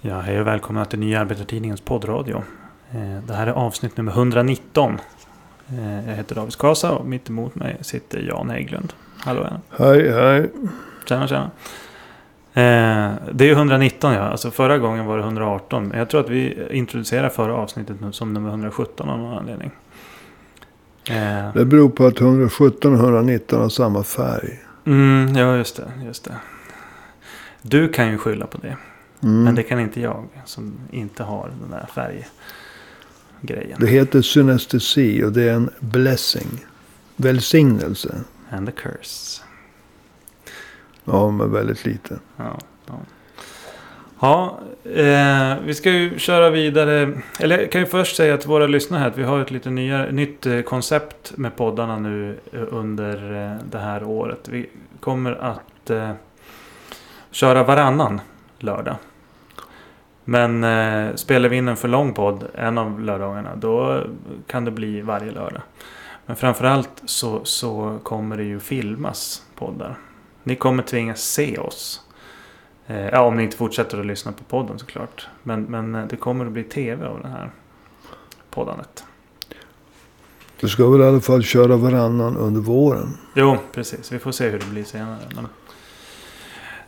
Ja, hej och välkomna till Nya Arbetartidningens poddradio. Eh, Det här är avsnitt nummer 119. Eh, Jag heter David Skasa och mitt emot mig sitter Jan Hägglund. Hallå Jan. Hej, hej. Tjena, tjena. Eh, Det är ju 119 ja. Alltså förra gången var det 118. Jag tror att vi introducerar förra avsnittet nu som nummer 117 av någon anledning. Det beror på att 117 och 119 har samma färg. Mm, ja, just det, just det. Du kan ju skylla på det. Mm. Men det kan inte jag som inte har den där färggrejen. Det heter synestesi och det är en blessing. Välsignelse. And the curse. Ja, men väldigt lite. Ja, ja. ja eh, vi ska ju köra vidare. Eller jag kan ju först säga till våra lyssnare här att vi har ett lite nya, nytt eh, koncept med poddarna nu eh, under eh, det här året. Vi kommer att eh, köra varannan lördag. Men eh, spelar vi in en för lång podd en av lördagarna då kan det bli varje lördag. Men framförallt så, så kommer det ju filmas poddar. Ni kommer tvingas se oss. Eh, ja, om ni inte fortsätter att lyssna på podden såklart. Men, men eh, det kommer att bli tv av det här poddandet. Du ska väl i alla fall köra varannan under våren. Jo, precis. Vi får se hur det blir senare. Men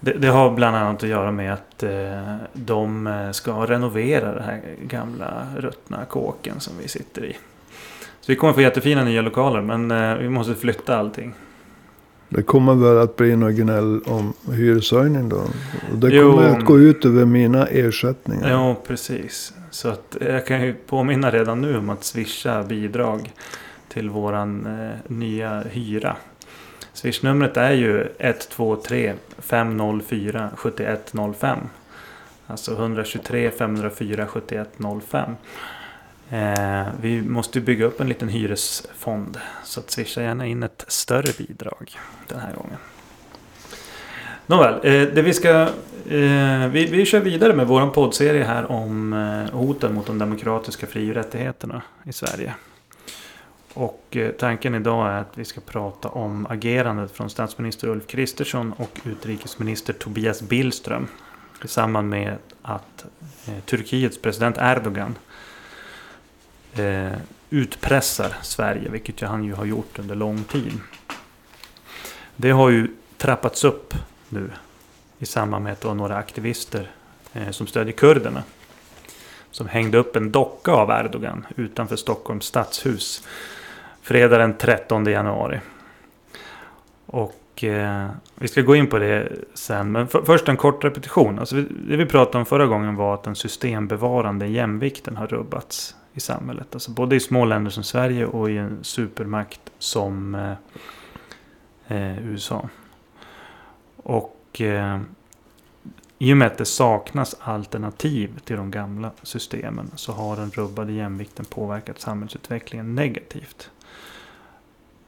det, det har bland annat att göra med att eh, de eh, ska renovera den här gamla ruttna kåken som vi sitter i. Så vi kommer få jättefina nya lokaler men eh, vi måste flytta allting. Det kommer väl att bli något gnäll om hyreshöjning då. Och det Jo. kommer att gå ut över mina ersättningar. Ja, precis. Så att jag kan ju påminna redan nu om att swisha bidrag till våran eh, nya hyra. Swishnumret är ju 123 504 7105. Alltså 123 504 7105. Eh, vi måste ju bygga upp en liten hyresfond. Så att swisha gärna in ett större bidrag den här gången. Nåväl, eh, det vi ska... Eh, vi, vi kör vidare med vår poddserie här om eh, hoten mot de demokratiska fri och rättigheterna i Sverige. Och eh, tanken idag är att vi ska prata om agerandet från statsminister Ulf Kristersson och utrikesminister Tobias Billström. I samband med att eh, Turkiets president Erdogan eh, utpressar Sverige, vilket han ju har gjort under lång tid. Det har ju trappats upp nu i samband med att det var några aktivister som stödjer kurderna. Som hängde upp en docka av Erdogan utanför Stockholms stadshus. Fredag den 13 januari. Och eh, vi ska gå in på det sen. Men för, först en kort repetition. Alltså vi, det vi pratade om förra gången var att den systembevarande jämvikten har rubbats i samhället. Alltså både i små länder som Sverige och i en supermakt som eh, eh, USA. Och eh, i och med att det saknas alternativ till de gamla systemen så har den rubbade jämvikten påverkat samhällsutvecklingen negativt.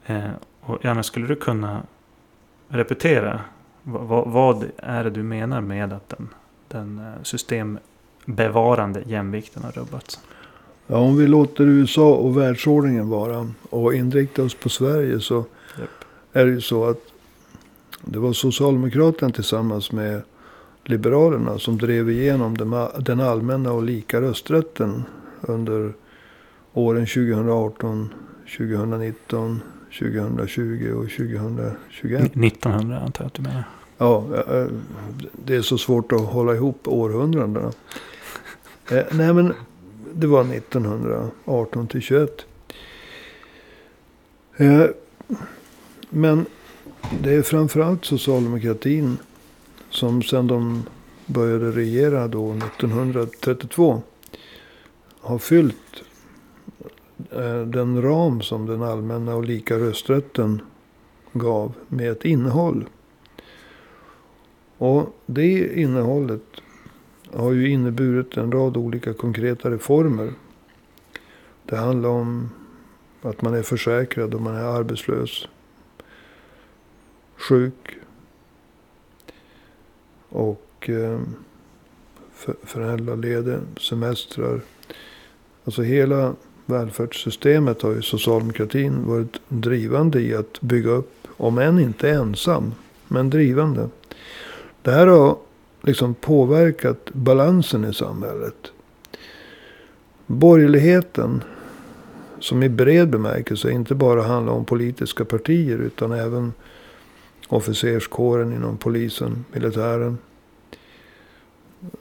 Eh, och Janne, skulle du kunna repetera vad, vad, är det du menar med att den, den eh, systembevarande jämvikten har rubbats? Ja, om vi låter USA och världsordningen vara och inriktar oss på Sverige så Japp. är det ju så att det var Socialdemokraterna tillsammans med Liberalerna som drev igenom den- allmänna och lika rösträtten under åren 2018, 2019, 2020 och 2021. 1900 antar jag att du menar. Ja, det är så svårt att hålla ihop århundradena. Eh, Nej, men det var 1918 till 21. Eh, Men det är framförallt socialdemokratin som sedan de började regera då 1932 har fyllt eh, den ram som den allmänna och lika rösträtten gav med ett innehåll. Och det innehållet har ju inneburit en rad olika konkreta reformer. Det handlar om att man är försäkrad om man är arbetslös, sjuk och eh, föräldraledig, semestrar. Alltså hela välfärdssystemet har ju socialdemokratin varit drivande i att bygga upp. Om än inte ensam, men drivande. Det här har liksom påverkat balansen i samhället. Borgerligheten, som i bred bemärkelse inte bara handlar om politiska partier utan även officerskåren inom polisen, militären.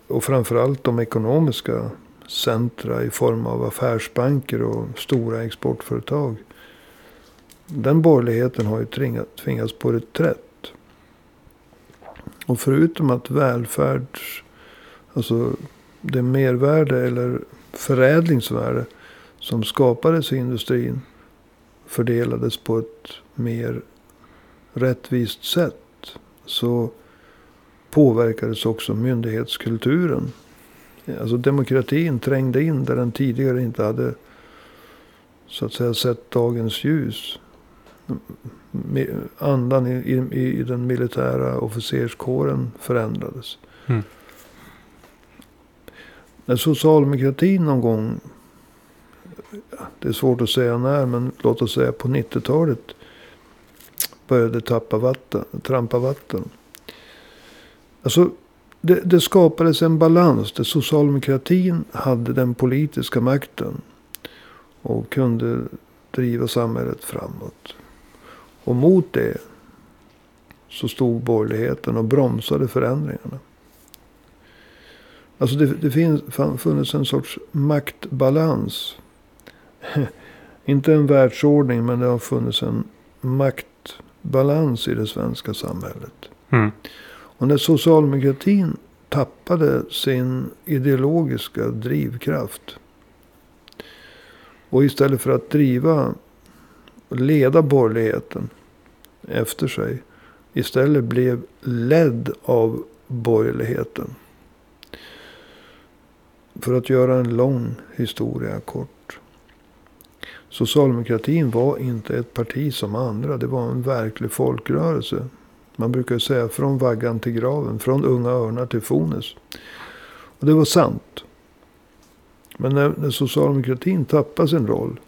Och framförallt de ekonomiska centra i form av affärsbanker och stora exportföretag. Den borgerligheten har ju tvingats på reträtt. Och förutom att välfärds, alltså det mervärde eller förädlingsvärde som skapades i industrin fördelades på ett mer rättvist sätt. Så påverkades också myndighetskulturen. Alltså demokratin trängde in där den tidigare inte hade så att säga sett dagens ljus andan i, i, i den militära officerskåren förändrades. Mm. När socialdemokratin någon gång, det är svårt att säga när, men låt oss säga på 90-talet började tappa vatten, trampa vatten. Alltså, det, det skapades en balans där socialdemokratin hade den politiska makten. Och kunde driva samhället framåt. Och mot det så stod borgerligheten och bromsade förändringarna. Alltså det, det finns, funnits en sorts maktbalans. Inte en världsordning men det har funnits en makt maktbalans i det svenska samhället. Mm. Och när socialdemokratin tappade sin ideologiska drivkraft. Och istället för att driva leda borgerligheten efter sig. Istället blev ledd av borgerligheten. För att göra en lång historia kort. Socialdemokratin var inte ett parti som andra. Det var en verklig folkrörelse. Man brukar säga från vaggan till graven. Från Unga Örnar till Fones. Och det var sant. Men när, när socialdemokratin tappade sin roll.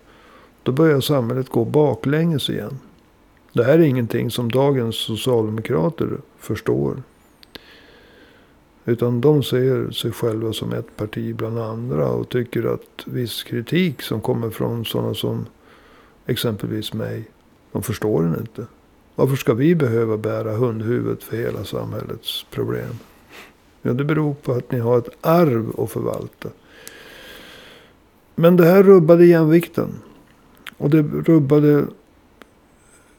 Då börjar samhället gå baklänges igen. Det här är ingenting som dagens socialdemokrater förstår. Utan de ser sig själva som ett parti bland andra. Och tycker att viss kritik som kommer från sådana som exempelvis mig. De förstår den inte. Varför ska vi behöva bära hundhuvudet för hela samhällets problem? Ja, det beror på att ni har ett arv att förvalta. Men det här rubbade jämvikten. Och det rubbade...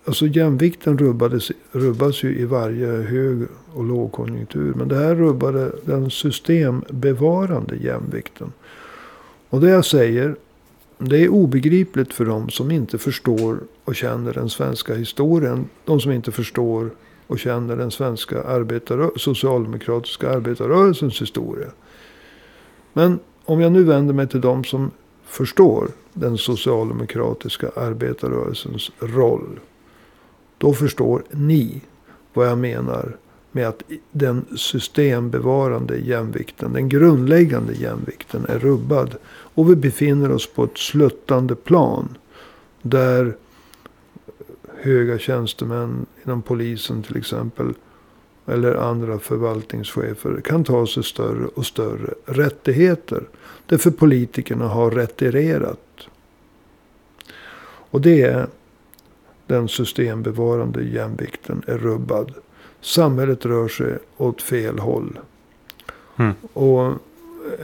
Alltså jämvikten rubbades, rubbas ju i varje hög och lågkonjunktur. Men det här rubbade den systembevarande jämvikten. Och det jag säger, det är obegripligt för de som inte förstår och känner den svenska historien. De som inte förstår och känner den svenska arbetarrö- socialdemokratiska arbetarrörelsens historia. Men om jag nu vänder mig till de som förstår den socialdemokratiska arbetarrörelsens roll. Då förstår ni vad jag menar med att den systembevarande jämvikten, den grundläggande jämvikten är rubbad. Och vi befinner oss på ett sluttande plan. Där höga tjänstemän inom polisen till exempel. Eller andra förvaltningschefer kan ta sig större och större rättigheter. Därför politikerna har retirerat. Och det är den systembevarande jämvikten är rubbad. Samhället rör sig åt fel håll. Mm. Och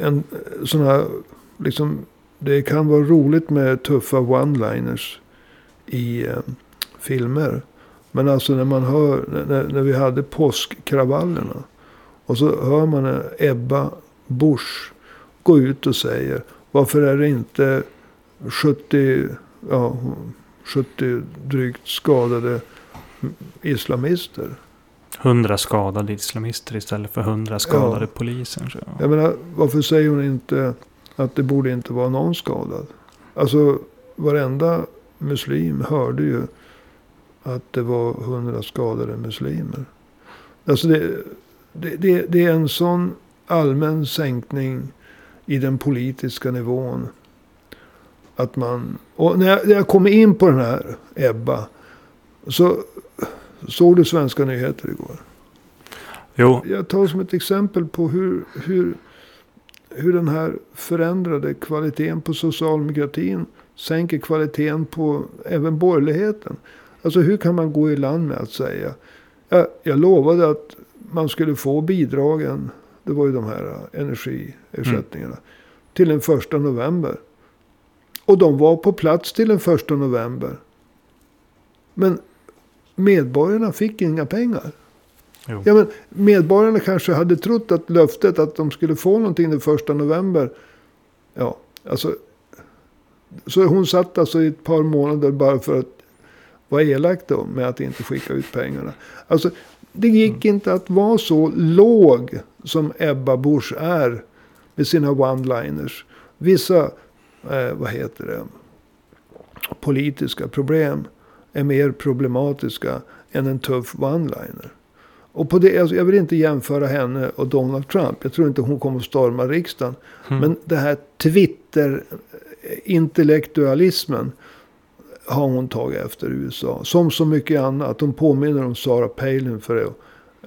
en sån här, liksom, det kan vara roligt med tuffa one-liners i eh, filmer. Men alltså när man hör, när, när vi hade påskkravallerna. Och så hör man Ebba Busch gå ut och säger. Varför är det inte 70 ja, 70 drygt skadade islamister. 100 skadade islamister istället för 100 skadade ja. poliser. Så. Jag menar, varför säger hon inte att det borde inte vara någon skadad? Alltså varenda muslim hörde ju att det var 100 skadade muslimer. Alltså det, det, det, det är en sån allmän sänkning i den politiska nivån. Att man, och när jag, när jag kom in på den här Ebba. Så såg du svenska nyheter igår? Jo, Jag tar som ett exempel på hur, hur, hur den här förändrade kvaliteten på socialdemokratin sänker kvaliteten på även borgerligheten. Alltså hur kan man gå i land med att säga. Jag, jag lovade att man skulle få bidragen. Det var ju de här energiersättningarna. Till den första november. Och de var på plats till den första november. Men medborgarna fick inga pengar. jo. Ja, men medborgarna kanske hade trott att löftet att de skulle få någonting den första november. Ja, alltså. Så hon satt alltså i ett par månader bara för att vara elak då med att inte skicka ut pengarna. Alltså, det gick inte att vara så låg som Ebba Busch är med sina one-liners. Vissa, eh, vad heter det, politiska problem är mer problematiska än en tuff one-liner. Och på det, alltså jag vill inte jämföra henne och Donald Trump. Jag tror inte hon kommer att storma riksdagen. Mm. Men det här Twitter-intellektualismen har hon tagit efter USA. Som så mycket annat. Hon påminner om Sarah Palin för det.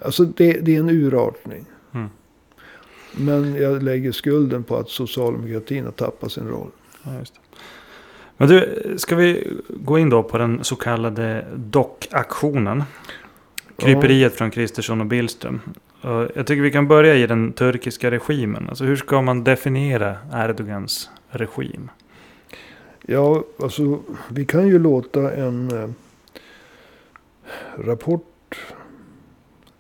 Alltså det, det är en urartning. Mm. Men jag lägger skulden på att socialdemokratin har tappat sin roll. Ja, just det. Men du, ska vi gå in då på den så kallade dockaktionen? Kryperiet från Kristersson och Billström. Jag tycker vi kan börja i den turkiska regimen. Alltså hur ska man definiera Erdogans regim? Ja, alltså vi kan ju låta en eh, rapport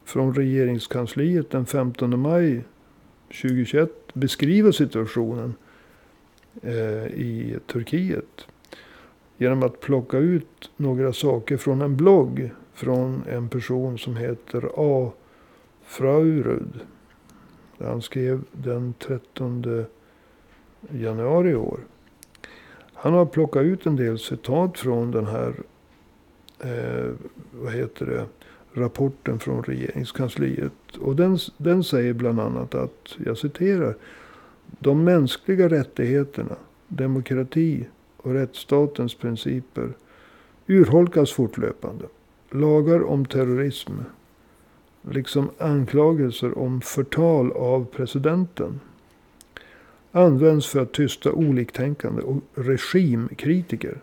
från regeringskansliet den 15 maj 2021 beskriva situationen eh, i Turkiet. Genom att plocka ut några saker från en blogg från en person som heter A. Fraurud. Han skrev den 13 januari i år. Han har plockat ut en del citat från den här eh, vad heter det, rapporten från regeringskansliet. Och den, den säger bland annat att, jag citerar, de mänskliga rättigheterna, demokrati och rättsstatens principer urholkas fortlöpande. Lagar om terrorism, liksom anklagelser om förtal av presidenten används för att tysta oliktänkande och regimkritiker.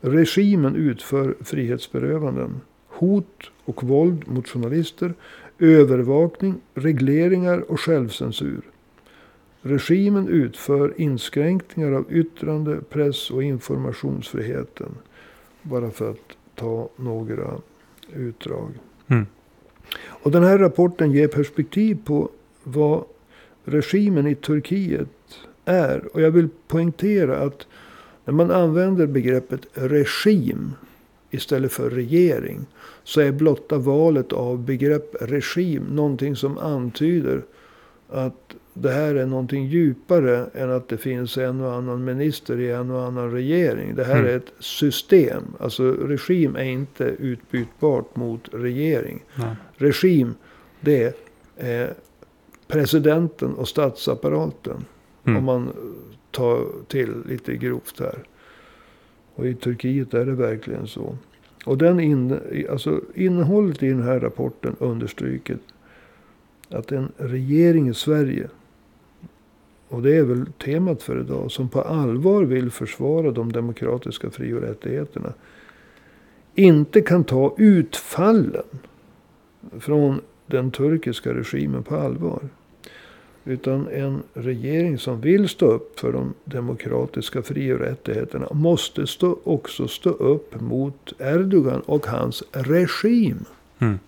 Regimen utför frihetsberövanden, hot och våld mot journalister, övervakning, regleringar och självcensur. Regimen utför inskränkningar av yttrande, press och informationsfriheten. Bara för att ta några utdrag. Mm. Och den här rapporten ger perspektiv på vad regimen i Turkiet är. Och jag vill poängtera att när man använder begreppet regim istället för regering. Så är blotta valet av begrepp regim någonting som antyder att det här är någonting djupare än att det finns en och annan minister i en och annan regering. Det här Mm. är ett system. Alltså regim är inte utbytbart mot regering. Nej. Regim, det är presidenten och statsapparaten. Mm. Om man tar till lite grovt här. Och i Turkiet är det verkligen så. Och den in, alltså innehållet i den här rapporten understryker att en regering i Sverige, och det är väl temat för idag, som på allvar vill försvara de demokratiska fri och rättigheterna, inte kan ta utfallen från den turkiska regimen på allvar. Utan en regering som vill stå upp för de demokratiska fri och rättigheterna måste stå, också stå upp mot Erdogan och hans regim. Mm.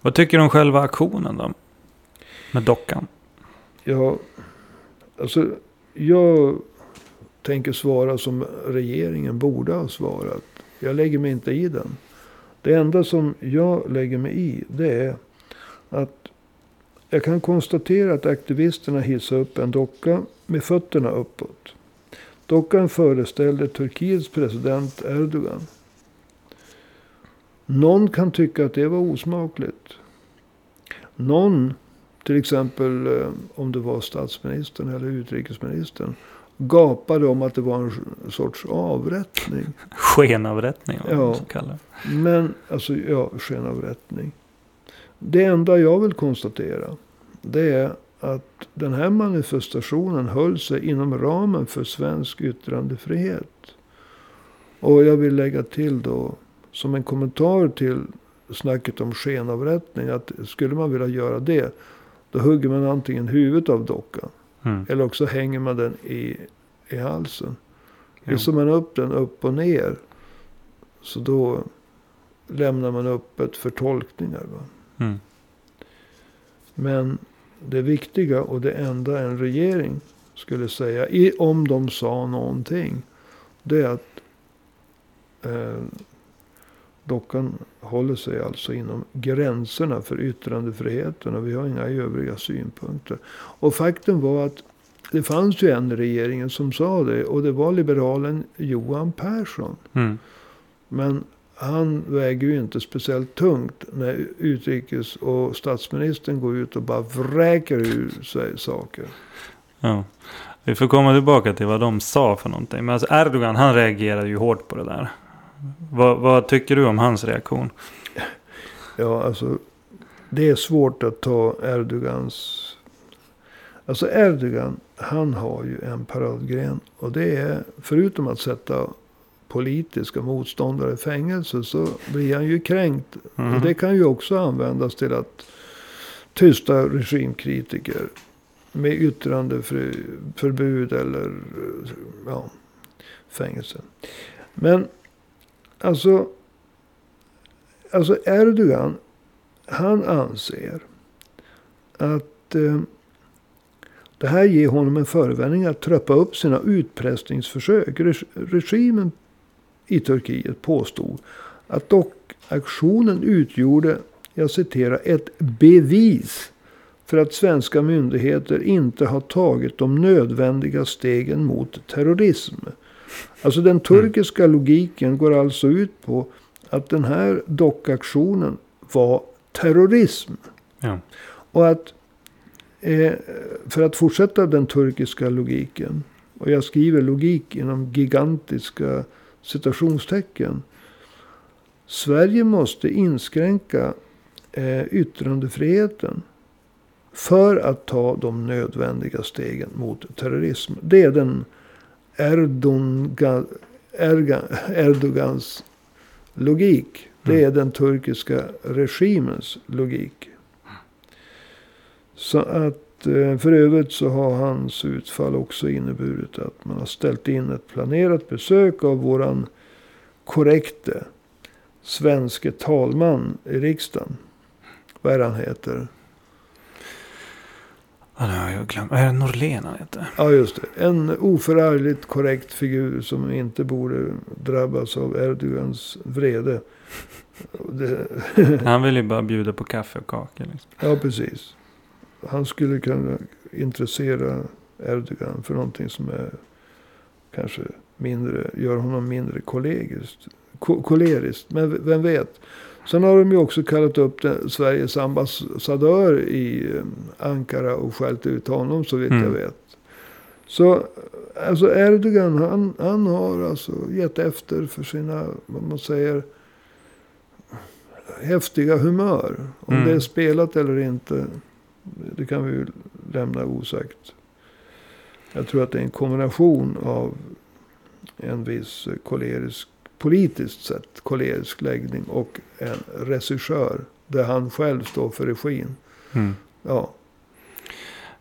Vad tycker du om själva aktionen då? Med dockan? Ja, alltså jag tänker svara som regeringen borde ha svarat. Jag lägger mig inte i den. Det enda som jag lägger mig i det är att jag kan konstatera att aktivisterna hissade upp en docka med fötterna uppåt. Dockan föreställde Turkiets president Erdogan. Någon kan tycka att det var osmakligt. Någon, till exempel eh, om det var statsministern eller utrikesministern, gapade om att det var en sorts avrättning. Skenavrättning, vad Ja. man kallar det. Men, alltså ja, skenavrättning. Det enda jag vill konstatera. Det är att den här manifestationen höll sig inom ramen för svensk yttrandefrihet. Och jag vill lägga till då. Som en kommentar till snacket om skenavrättning. Att skulle man vilja göra det. Då hugger man antingen huvudet av dockan. Mm. Eller också hänger man den i, i halsen. Hissar man upp den upp och ner. Så då lämnar man öppet för tolkningar. Mm. Men det viktiga och det enda en regering skulle säga. I, om de sa någonting. Det är att eh, dockan håller sig alltså inom gränserna för yttrandefriheten. Och vi har inga övriga synpunkter. Och faktum var att det fanns ju en i regeringen som sa det. Och det var liberalen Johan Persson. Mm. Men han väger ju inte speciellt tungt när utrikes och statsministern går ut och bara vräker ur sig saker. Ja. Vi får komma tillbaka till vad de sa för någonting. Men alltså Erdogan han reagerade ju hårt på det där. Vad, vad tycker du om hans reaktion? Ja, alltså det är svårt att ta Erdogans... Alltså Erdogan, han har ju en paradgren. Och det är, förutom att sätta politiska motståndare i fängelse så blir han ju kränkt. Mhm. Och det kan ju också användas till att tysta regimkritiker. Med yttrandeförbud eller ja, fängelse. Men alltså, alltså Erdogan, han anser att eh, det här ger honom en förevändning att trappa upp sina utpressningsförsök. Reg- Regimen i Turkiet påstod att dockaktionen utgjorde, jag citerar, ett bevis för att svenska myndigheter inte har tagit de nödvändiga stegen mot terrorism. Alltså den turkiska logiken går alltså ut på att den här dockaktionen var terrorism. Ja. Och att eh, för att fortsätta den turkiska logiken. Och jag skriver logik inom gigantiska citationstecken. Sverige måste inskränka eh, yttrandefriheten. För att ta de nödvändiga stegen mot terrorism. Det är den Erdogan, Erdogans logik. Det är den turkiska regimens logik. Så att eh, för övrigt så har hans utfall också inneburit att man har ställt in ett planerat besök av våran korrekte svenske talman i riksdagen. Vad är han heter? Ja, det har jag glömt. Är det Norlén han heter? Ja, just det. En oförargligt korrekt figur som inte borde drabbas av Erdogans vrede. Det, Han vill ju bara bjuda på kaffe och kakor. Liksom. ja, precis. Han skulle kunna intressera Erdogan för någonting som är kanske mindre, gör honom mindre kollegiskt, ko- koleriskt. Men vem vet. Sen har de ju också kallat upp den, Sveriges ambassadör i eh, Ankara och skällt ut honom så vitt Mm. jag vet. Så alltså Erdogan han, han har alltså gett efter för sina, vad man säger, häftiga humör. Om Mm. det är spelat eller inte, det kan vi ju lämna osagt. Jag tror att det är en kombination av en viss kolerisk, politiskt sett kolerisk läggning och en regissör. Där han själv står för regin. Mm. Ja,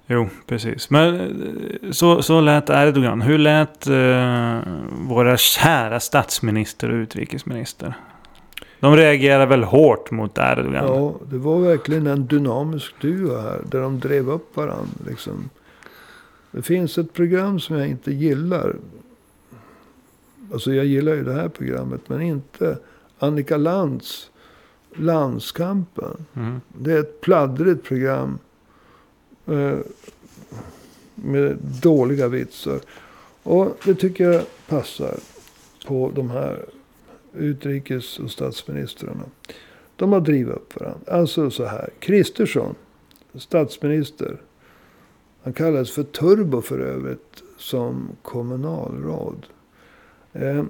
Jo, precis. Men eh, så, så lät Erdogan. Hur lät eh, våra kära statsminister och utrikesminister? De reagerar väl hårt mot Erdogan? ja, det var verkligen en dynamisk duo här. Där de drev upp varandra. Liksom. Det finns ett program som jag inte gillar. Alltså jag gillar ju det här programmet. Men inte Annika Lantz Landskampen. Mm. Det är ett pladdrigt program. Eh, med dåliga vitsar. Och det tycker jag passar på de här utrikes och statsministrarna. De har drivit upp varandra. Alltså så här. Kristersson, statsminister. Han kallades för Turbo för övrigt som kommunalråd. Eh,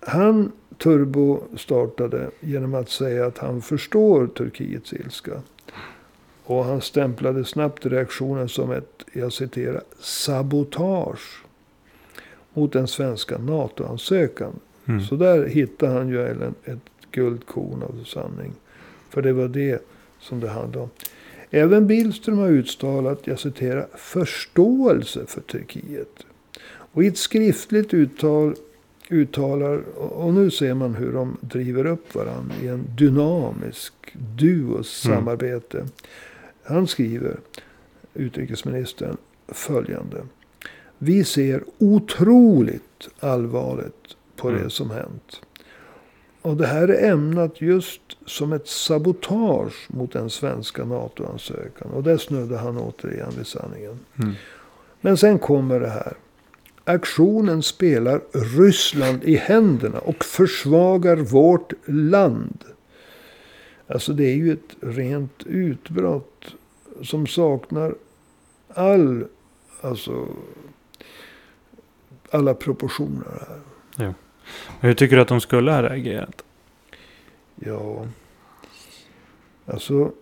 han turbostartade genom att säga att han förstår Turkiets ilska. Och han stämplade snabbt reaktionen som ett, jag citerar, sabotage mot den svenska NATO-ansökan. Mm. Så där hittade han ju ett guldkorn av sanning. För det var det som det handlade om. Även Billström har uttalat, jag citerar, förståelse för Turkiet. Och i ett skriftligt uttal uttalar, och nu ser man hur de driver upp varandra i en dynamisk duos Mm. Han skriver, utrikesministern, följande. Vi ser otroligt allvarligt på Mm. det som hänt. Och det här är ämnat just som ett sabotage mot den svenska NATO-ansökan. Och där snuddar han återigen vid sanningen. Mm. Men sen kommer det här. Aktionen spelar Ryssland i händerna och försvagar vårt land. Alltså det är ju ett rent utbrott som saknar all, alltså alla proportioner här. Men hur tycker du att de skulle ha reagerat? Ja, alltså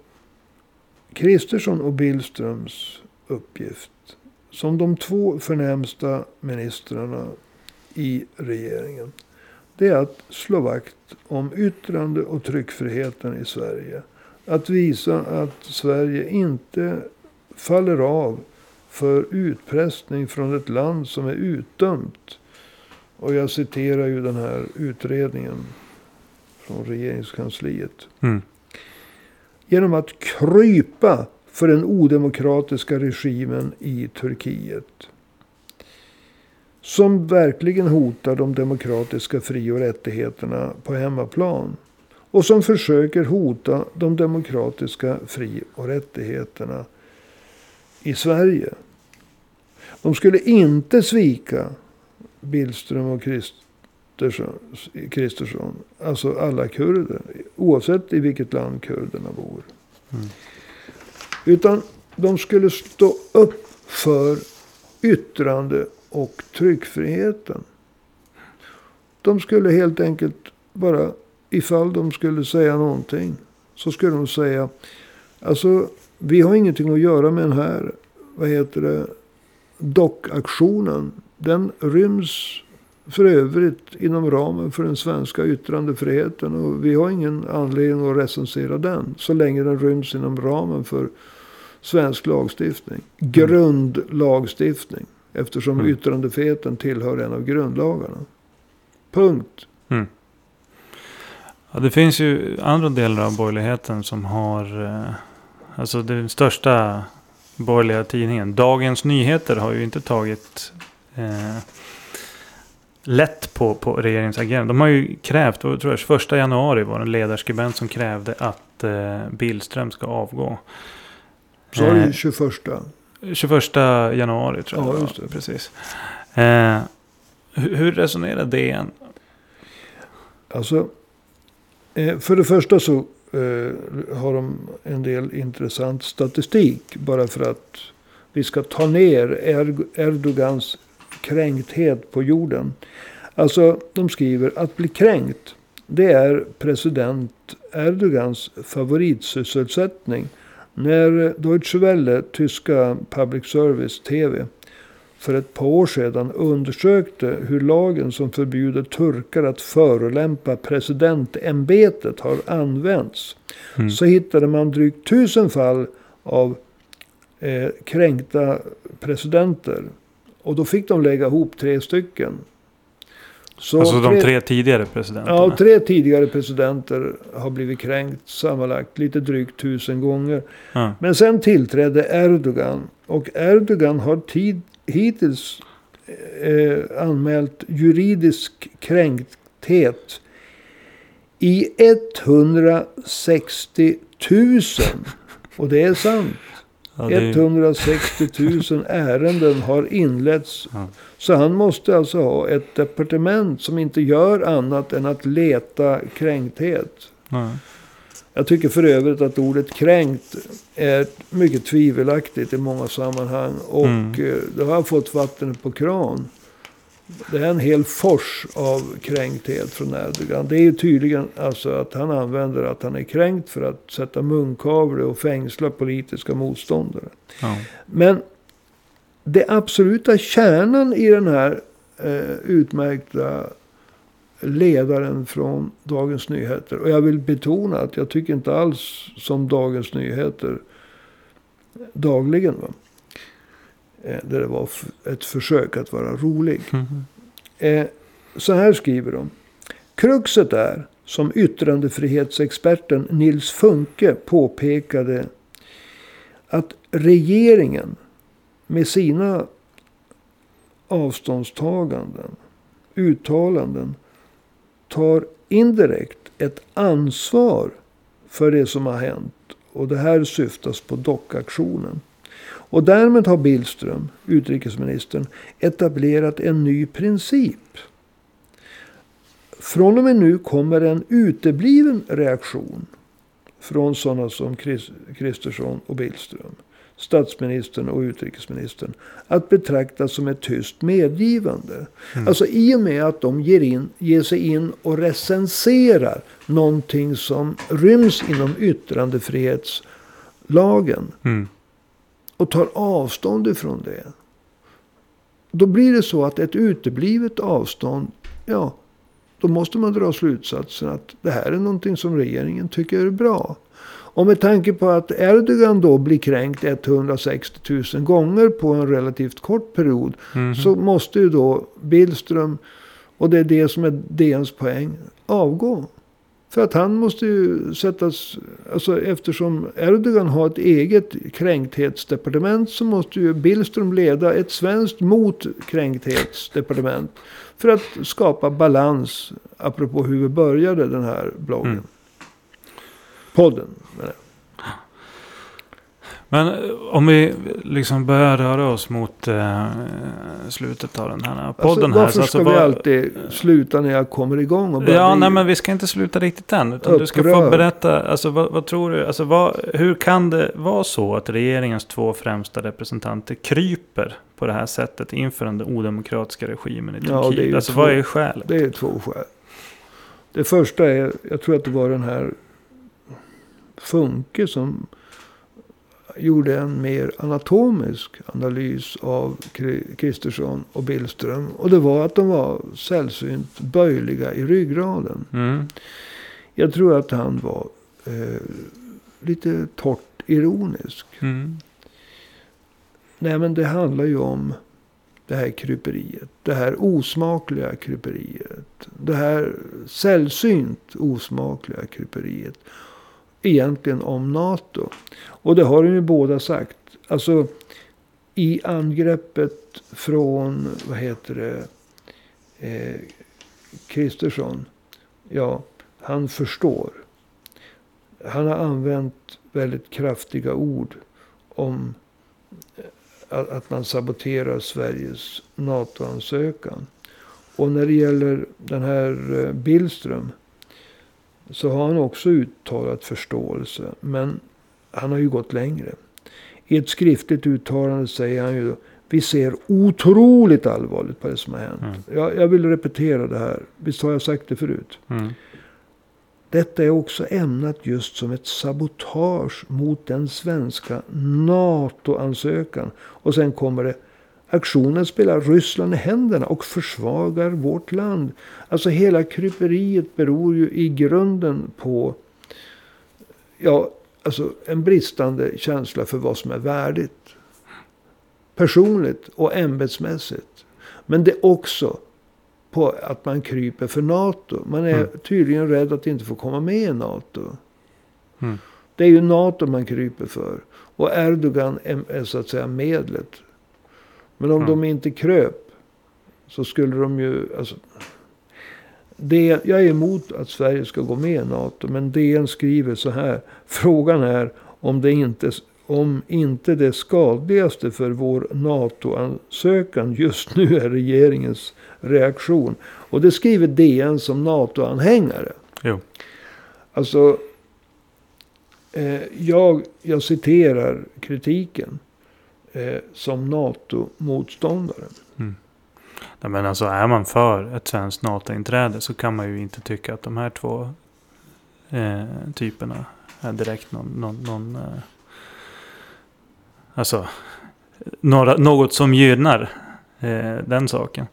Kristersson och Billströms uppgift som de två förnämsta ministrarna i regeringen. Det är att slå vakt om yttrande och tryckfriheten i Sverige. Att visa att Sverige inte faller av för utpressning från ett land som är utdömt. Och jag citerar ju den här utredningen från regeringskansliet. Mm. Genom att krypa för den odemokratiska regimen i Turkiet. Som verkligen hotar de demokratiska fri och rättigheterna på hemmaplan. Och som försöker hota de demokratiska fri och rättigheterna i Sverige. De skulle inte svika Billström och Kristersson, Alltså alla kurder. Oavsett i vilket land kurderna bor. Mm. Utan de skulle stå upp för yttrande och tryckfriheten. De skulle helt enkelt bara, ifall de skulle säga någonting. Så skulle de säga, alltså vi har ingenting att göra med den här, vad heter det, dockaktionen. Den ryms för övrigt inom ramen för den svenska yttrandefriheten. Och vi har ingen anledning att recensera den. Så länge den ryms inom ramen för svensk lagstiftning. Grundlagstiftning. Eftersom Mm. yttrandefriheten tillhör en av grundlagarna. Punkt. Ja, det finns ju andra delar av borgerligheten som har... Eh, alltså den största borgerliga tidningen. Dagens Nyheter har ju inte tagit eh, lätt på, på regeringens agerande. De har ju krävt, tror jag, 21 januari var det en ledarskribent som krävde att eh, Billström ska avgå. Så var det ju 21. 21 januari tror jag Ja, just det. Precis. Eh, hur, resonerar DN? Alltså, eh, för det första så eh, har de en del intressant statistik. Bara för att vi ska ta ner er, Erdogans kränkthet på jorden. Alltså, de skriver att bli kränkt. Det är president Erdogans favoritsysselsättning. När Deutsche Welle, tyska public service tv, för ett par år sedan undersökte hur lagen som förbjuder turkar att förolämpa presidentämbetet har använts. Mm. Så hittade man drygt tusen fall av eh, kränkta presidenter. Och då fick de lägga ihop tre stycken. Så alltså de tre tidigare presidenterna. Ja, tre tidigare presidenter har blivit kränkt sammanlagt lite drygt tusen gånger. Ja. Men sen tillträdde Erdogan. Och Erdogan har tid, hittills eh, anmält juridisk kränkthet i 160 000. Och det är sant. Ja, det är ju- 160 000 ärenden har inletts. Ja. Så han måste alltså ha ett departement som inte gör annat än att leta kränkthet. ja. Jag tycker för övrigt att ordet kränkt är mycket tvivelaktigt i många sammanhang. Och Mm. eh, det har fått vatten på kran. Det är en hel fors av kränkthet från Erdogan. Det är tydligen alltså att han använder att han är kränkt för att sätta munkavle och fängsla politiska motståndare. Ja. Men det absoluta kärnan i den här eh, utmärkta ledaren från Dagens Nyheter. Och jag vill betona att jag tycker inte alls som Dagens Nyheter dagligen. Va? Eh, där det var ett försök att vara rolig. Eh, så här skriver de. Kruxet är, som yttrandefrihetsexperten Nils Funke påpekade, att regeringen med sina avståndstaganden, uttalanden, tar indirekt ett ansvar för det som har hänt. Och det här syftas på dockaktionen. Och därmed har Billström, utrikesministern, etablerat en ny princip. Från och med nu kommer en utebliven reaktion från sådana som Kristersson och Billström, statsministern och utrikesministern, att betraktas som ett tyst medgivande. Alltså i och med att de ger, in, ger sig in och recenserar någonting som ryms inom yttrandefrihetslagen Mm. Och tar avstånd ifrån det. Då blir det så att ett uteblivet avstånd, ja, då måste man dra slutsatsen att det här är någonting som regeringen tycker är bra. Och med tanke på att Erdogan då blir kränkt 160 000 gånger på en relativt kort period. Mhm. Så måste ju då Billström, och det är det som är DNs poäng, avgå. För att han måste ju sättas, alltså eftersom Erdogan har ett eget kränkthetsdepartement så måste ju Billström leda ett svenskt motkränkthetsdepartement. För att skapa balans, apropå hur vi började den här bloggen. Mm. Podden. menar jag. Men eh, om vi liksom börjar röra oss mot eh, slutet av den här podden Alltså, här. varför så alltså, ska vi vad- alltid sluta när jag kommer igång? Och börjar Ja, bli- nej men vi ska inte sluta riktigt än. Utan du ska få berätta, alltså vad, vad tror du? Alltså vad, hur kan det vara så att regeringens två främsta representanter kryper på det här sättet inför den odemokratiska regimen i Ja, Turkiet? ju alltså två- vad är skälet? Det är två skäl. Det första är, jag tror att det var den här Funke som gjorde en mer anatomisk analys av Kri- Kristersson och Billström. Och det var att de var sällsynt böjliga i ryggraden. Mm. Jag tror att han var eh, lite torrt ironisk. Mm. Nej men det handlar ju om det här kryperiet. Det här osmakliga kryperiet. Det här sällsynt osmakliga kryperiet. Egentligen om NATO. Och det har de ju båda sagt. Alltså i angreppet från, vad heter det, eh, Kristersson. Ja, han förstår. Han har använt väldigt kraftiga ord om eh, att, man saboterar Sveriges NATO-ansökan. Och när det gäller den här eh, Billström så har han också uttalat förståelse. Men han har ju gått längre. I ett skriftligt uttalande säger han ju vi ser otroligt allvarligt på det som har hänt. Mm. Jag, jag vill repetera det här. Visst har jag sagt det förut. Mm. Detta är också ämnat just som ett sabotage mot den svenska NATO-ansökan. Och sen kommer det. Aktionen spelar Ryssland i händerna och försvagar vårt land. Alltså hela kryperiet beror ju i grunden på ja, alltså en bristande känsla för vad som är värdigt. Personligt och ämbetsmässigt. Men det är också på att man kryper för NATO. Man är Mm. tydligen rädd att inte få komma med i NATO. Mm. Det är ju NATO man kryper för. Och Erdogan är, så att säga medlet. Men om Mm. de inte kröp så skulle de ju... Alltså, det, jag är emot att Sverige ska gå med i NATO. Men DN skriver så här. Frågan är om det inte, om inte det skadligaste för vår NATO-ansökan just nu är regeringens reaktion. Och det skriver DN som NATO-anhängare. Jo. Alltså, eh, jag, jag citerar kritiken eh, som NATO-motståndare. Nej, men alltså är man för ett svenskt NATO-inträde så kan man ju inte tycka att de här två eh, typerna är direkt någon... någon, någon eh, alltså några, något som gynnar eh, den saken.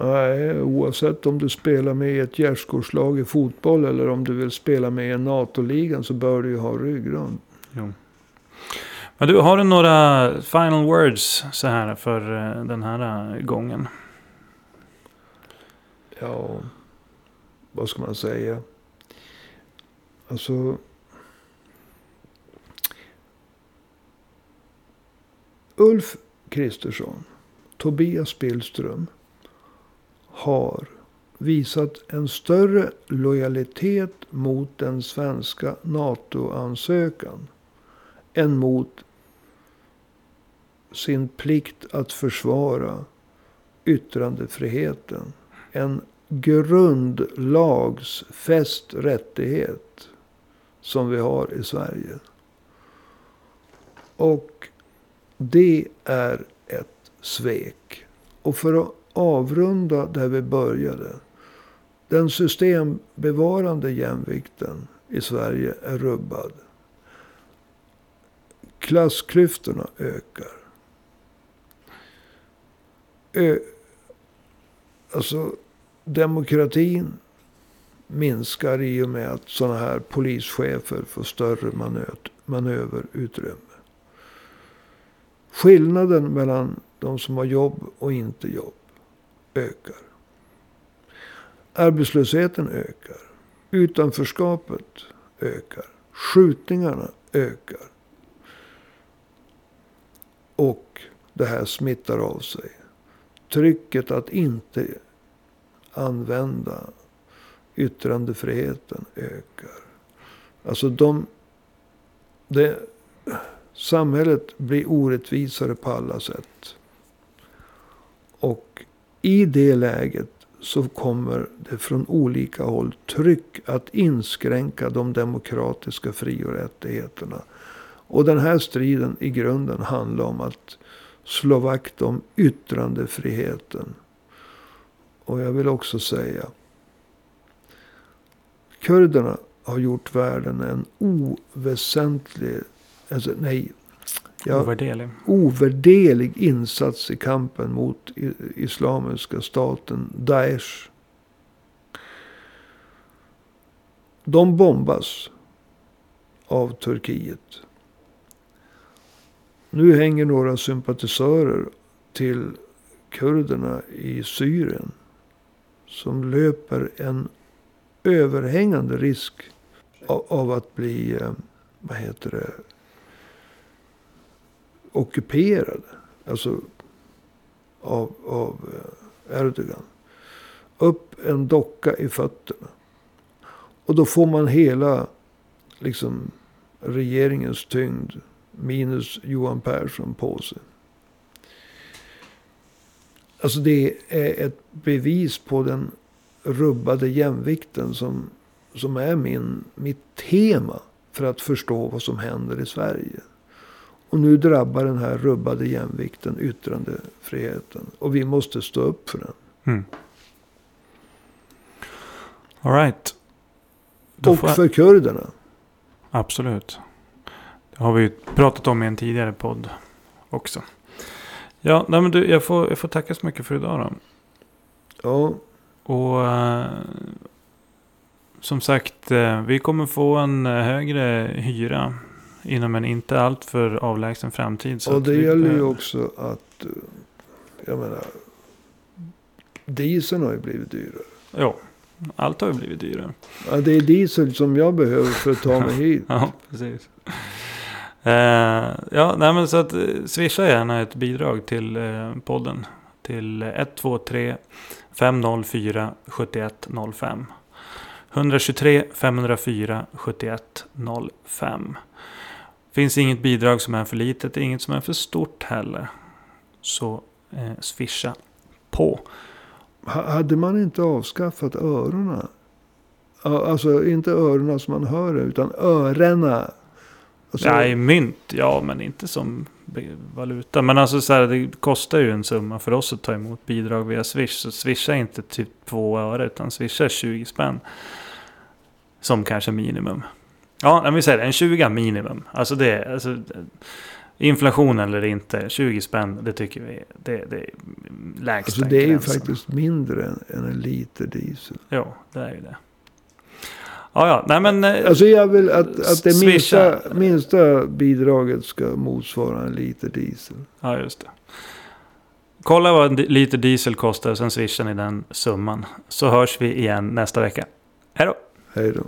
Nej, oavsett om du spelar med i ett gärdsgårdslag i fotboll eller om du vill spela med i NATO-ligan så bör du ju ha ryggrad. Jo. Men du, har du några final words så här för eh, den här eh, gången? Ja, vad ska man säga? Alltså... Ulf Kristersson, Tobias Billström har visat en större lojalitet mot den svenska NATO-ansökan än mot sin plikt att försvara yttrandefriheten. En grundlagsfäst rättighet som vi har i Sverige. Och det är ett svek. Och för att avrunda där vi började. Den systembevarande jämvikten i Sverige är rubbad. Klassklyftorna ökar. Ö alltså demokratin minskar i och med att sådana här polischefer får större manöverutrymme. Skillnaden mellan de som har jobb och inte jobb ökar. Arbetslösheten ökar. Utanförskapet ökar. Skjutningarna ökar. Och det här smittar av sig. Trycket att inte använda yttrandefriheten ökar. Alltså de... Det, samhället blir orättvisare på alla sätt. Och i det läget så kommer det från olika håll tryck att inskränka de demokratiska fri och rättigheterna. Och den här striden i grunden handlar om att slå vakt om yttrandefriheten. Och jag vill också säga. Kurderna har gjort världen en oväsentlig, alltså nej, ja, ovärderlig. ovärderlig insats i kampen mot Islamiska staten, Daesh. De bombas av Turkiet. Nu hänger några sympatisörer till kurderna i Syrien. Som löper en överhängande risk av, av att bli, eh, vad heter det, ockuperade. Alltså av, av eh, Erdogan. Upp en docka i fötterna. Och då får man hela liksom regeringens tyngd minus Johan Persson på sig. Alltså det är ett bevis på den rubbade jämvikten som, som är min, mitt tema för att förstå vad som händer i Sverige. Och nu drabbar den här rubbade jämvikten yttrandefriheten. Och vi måste stå upp för den. Mm. All right. och för kurderna. Absolut. Har vi pratat om i en tidigare podd också. Ja, nej men du, jag, får, jag får tacka så mycket för idag då. Ja. Och uh, som sagt, uh, vi kommer få en uh, högre hyra inom en inte alltför avlägsen framtid. Så och det gäller ju också att, jag menar, dieseln har ju blivit dyrare. Ja, allt har ju blivit dyrare. Ja, det är diesel som jag behöver för att ta mig hit. ja, precis. Uh, ja, nej men så att eh, swisha gärna ett bidrag till uh, podden. Till 123 504 7105. 123 504 7105. Finns inget bidrag som är för litet, inget som är för stort heller. Så eh, swisha på. Hade man inte avskaffat öronen? Alltså inte öronen som man hör utan örena. Ja, i mynt, ja men inte som valuta. Men alltså så här, det kostar ju en summa för oss att ta emot bidrag via Swish. Så Swish är inte typ två öre utan Swish är 20 spänn. Som kanske minimum. Ja, vi säger det, en 20 minimum. Alltså det är, alltså, inflation eller inte, 20 spänn, det tycker vi det, det är lägsta alltså det är ju gränsen. faktiskt mindre än, en liter diesel. Jo, det är ju det. Ja, ja, nej men... eh, Alltså jag vill att, att det minsta, minsta bidraget ska motsvara en liter diesel. Ja, just det. Kolla vad en liter diesel kostar, sen swishar ni den summan. Så hörs vi igen nästa vecka. Hej då! Hej då.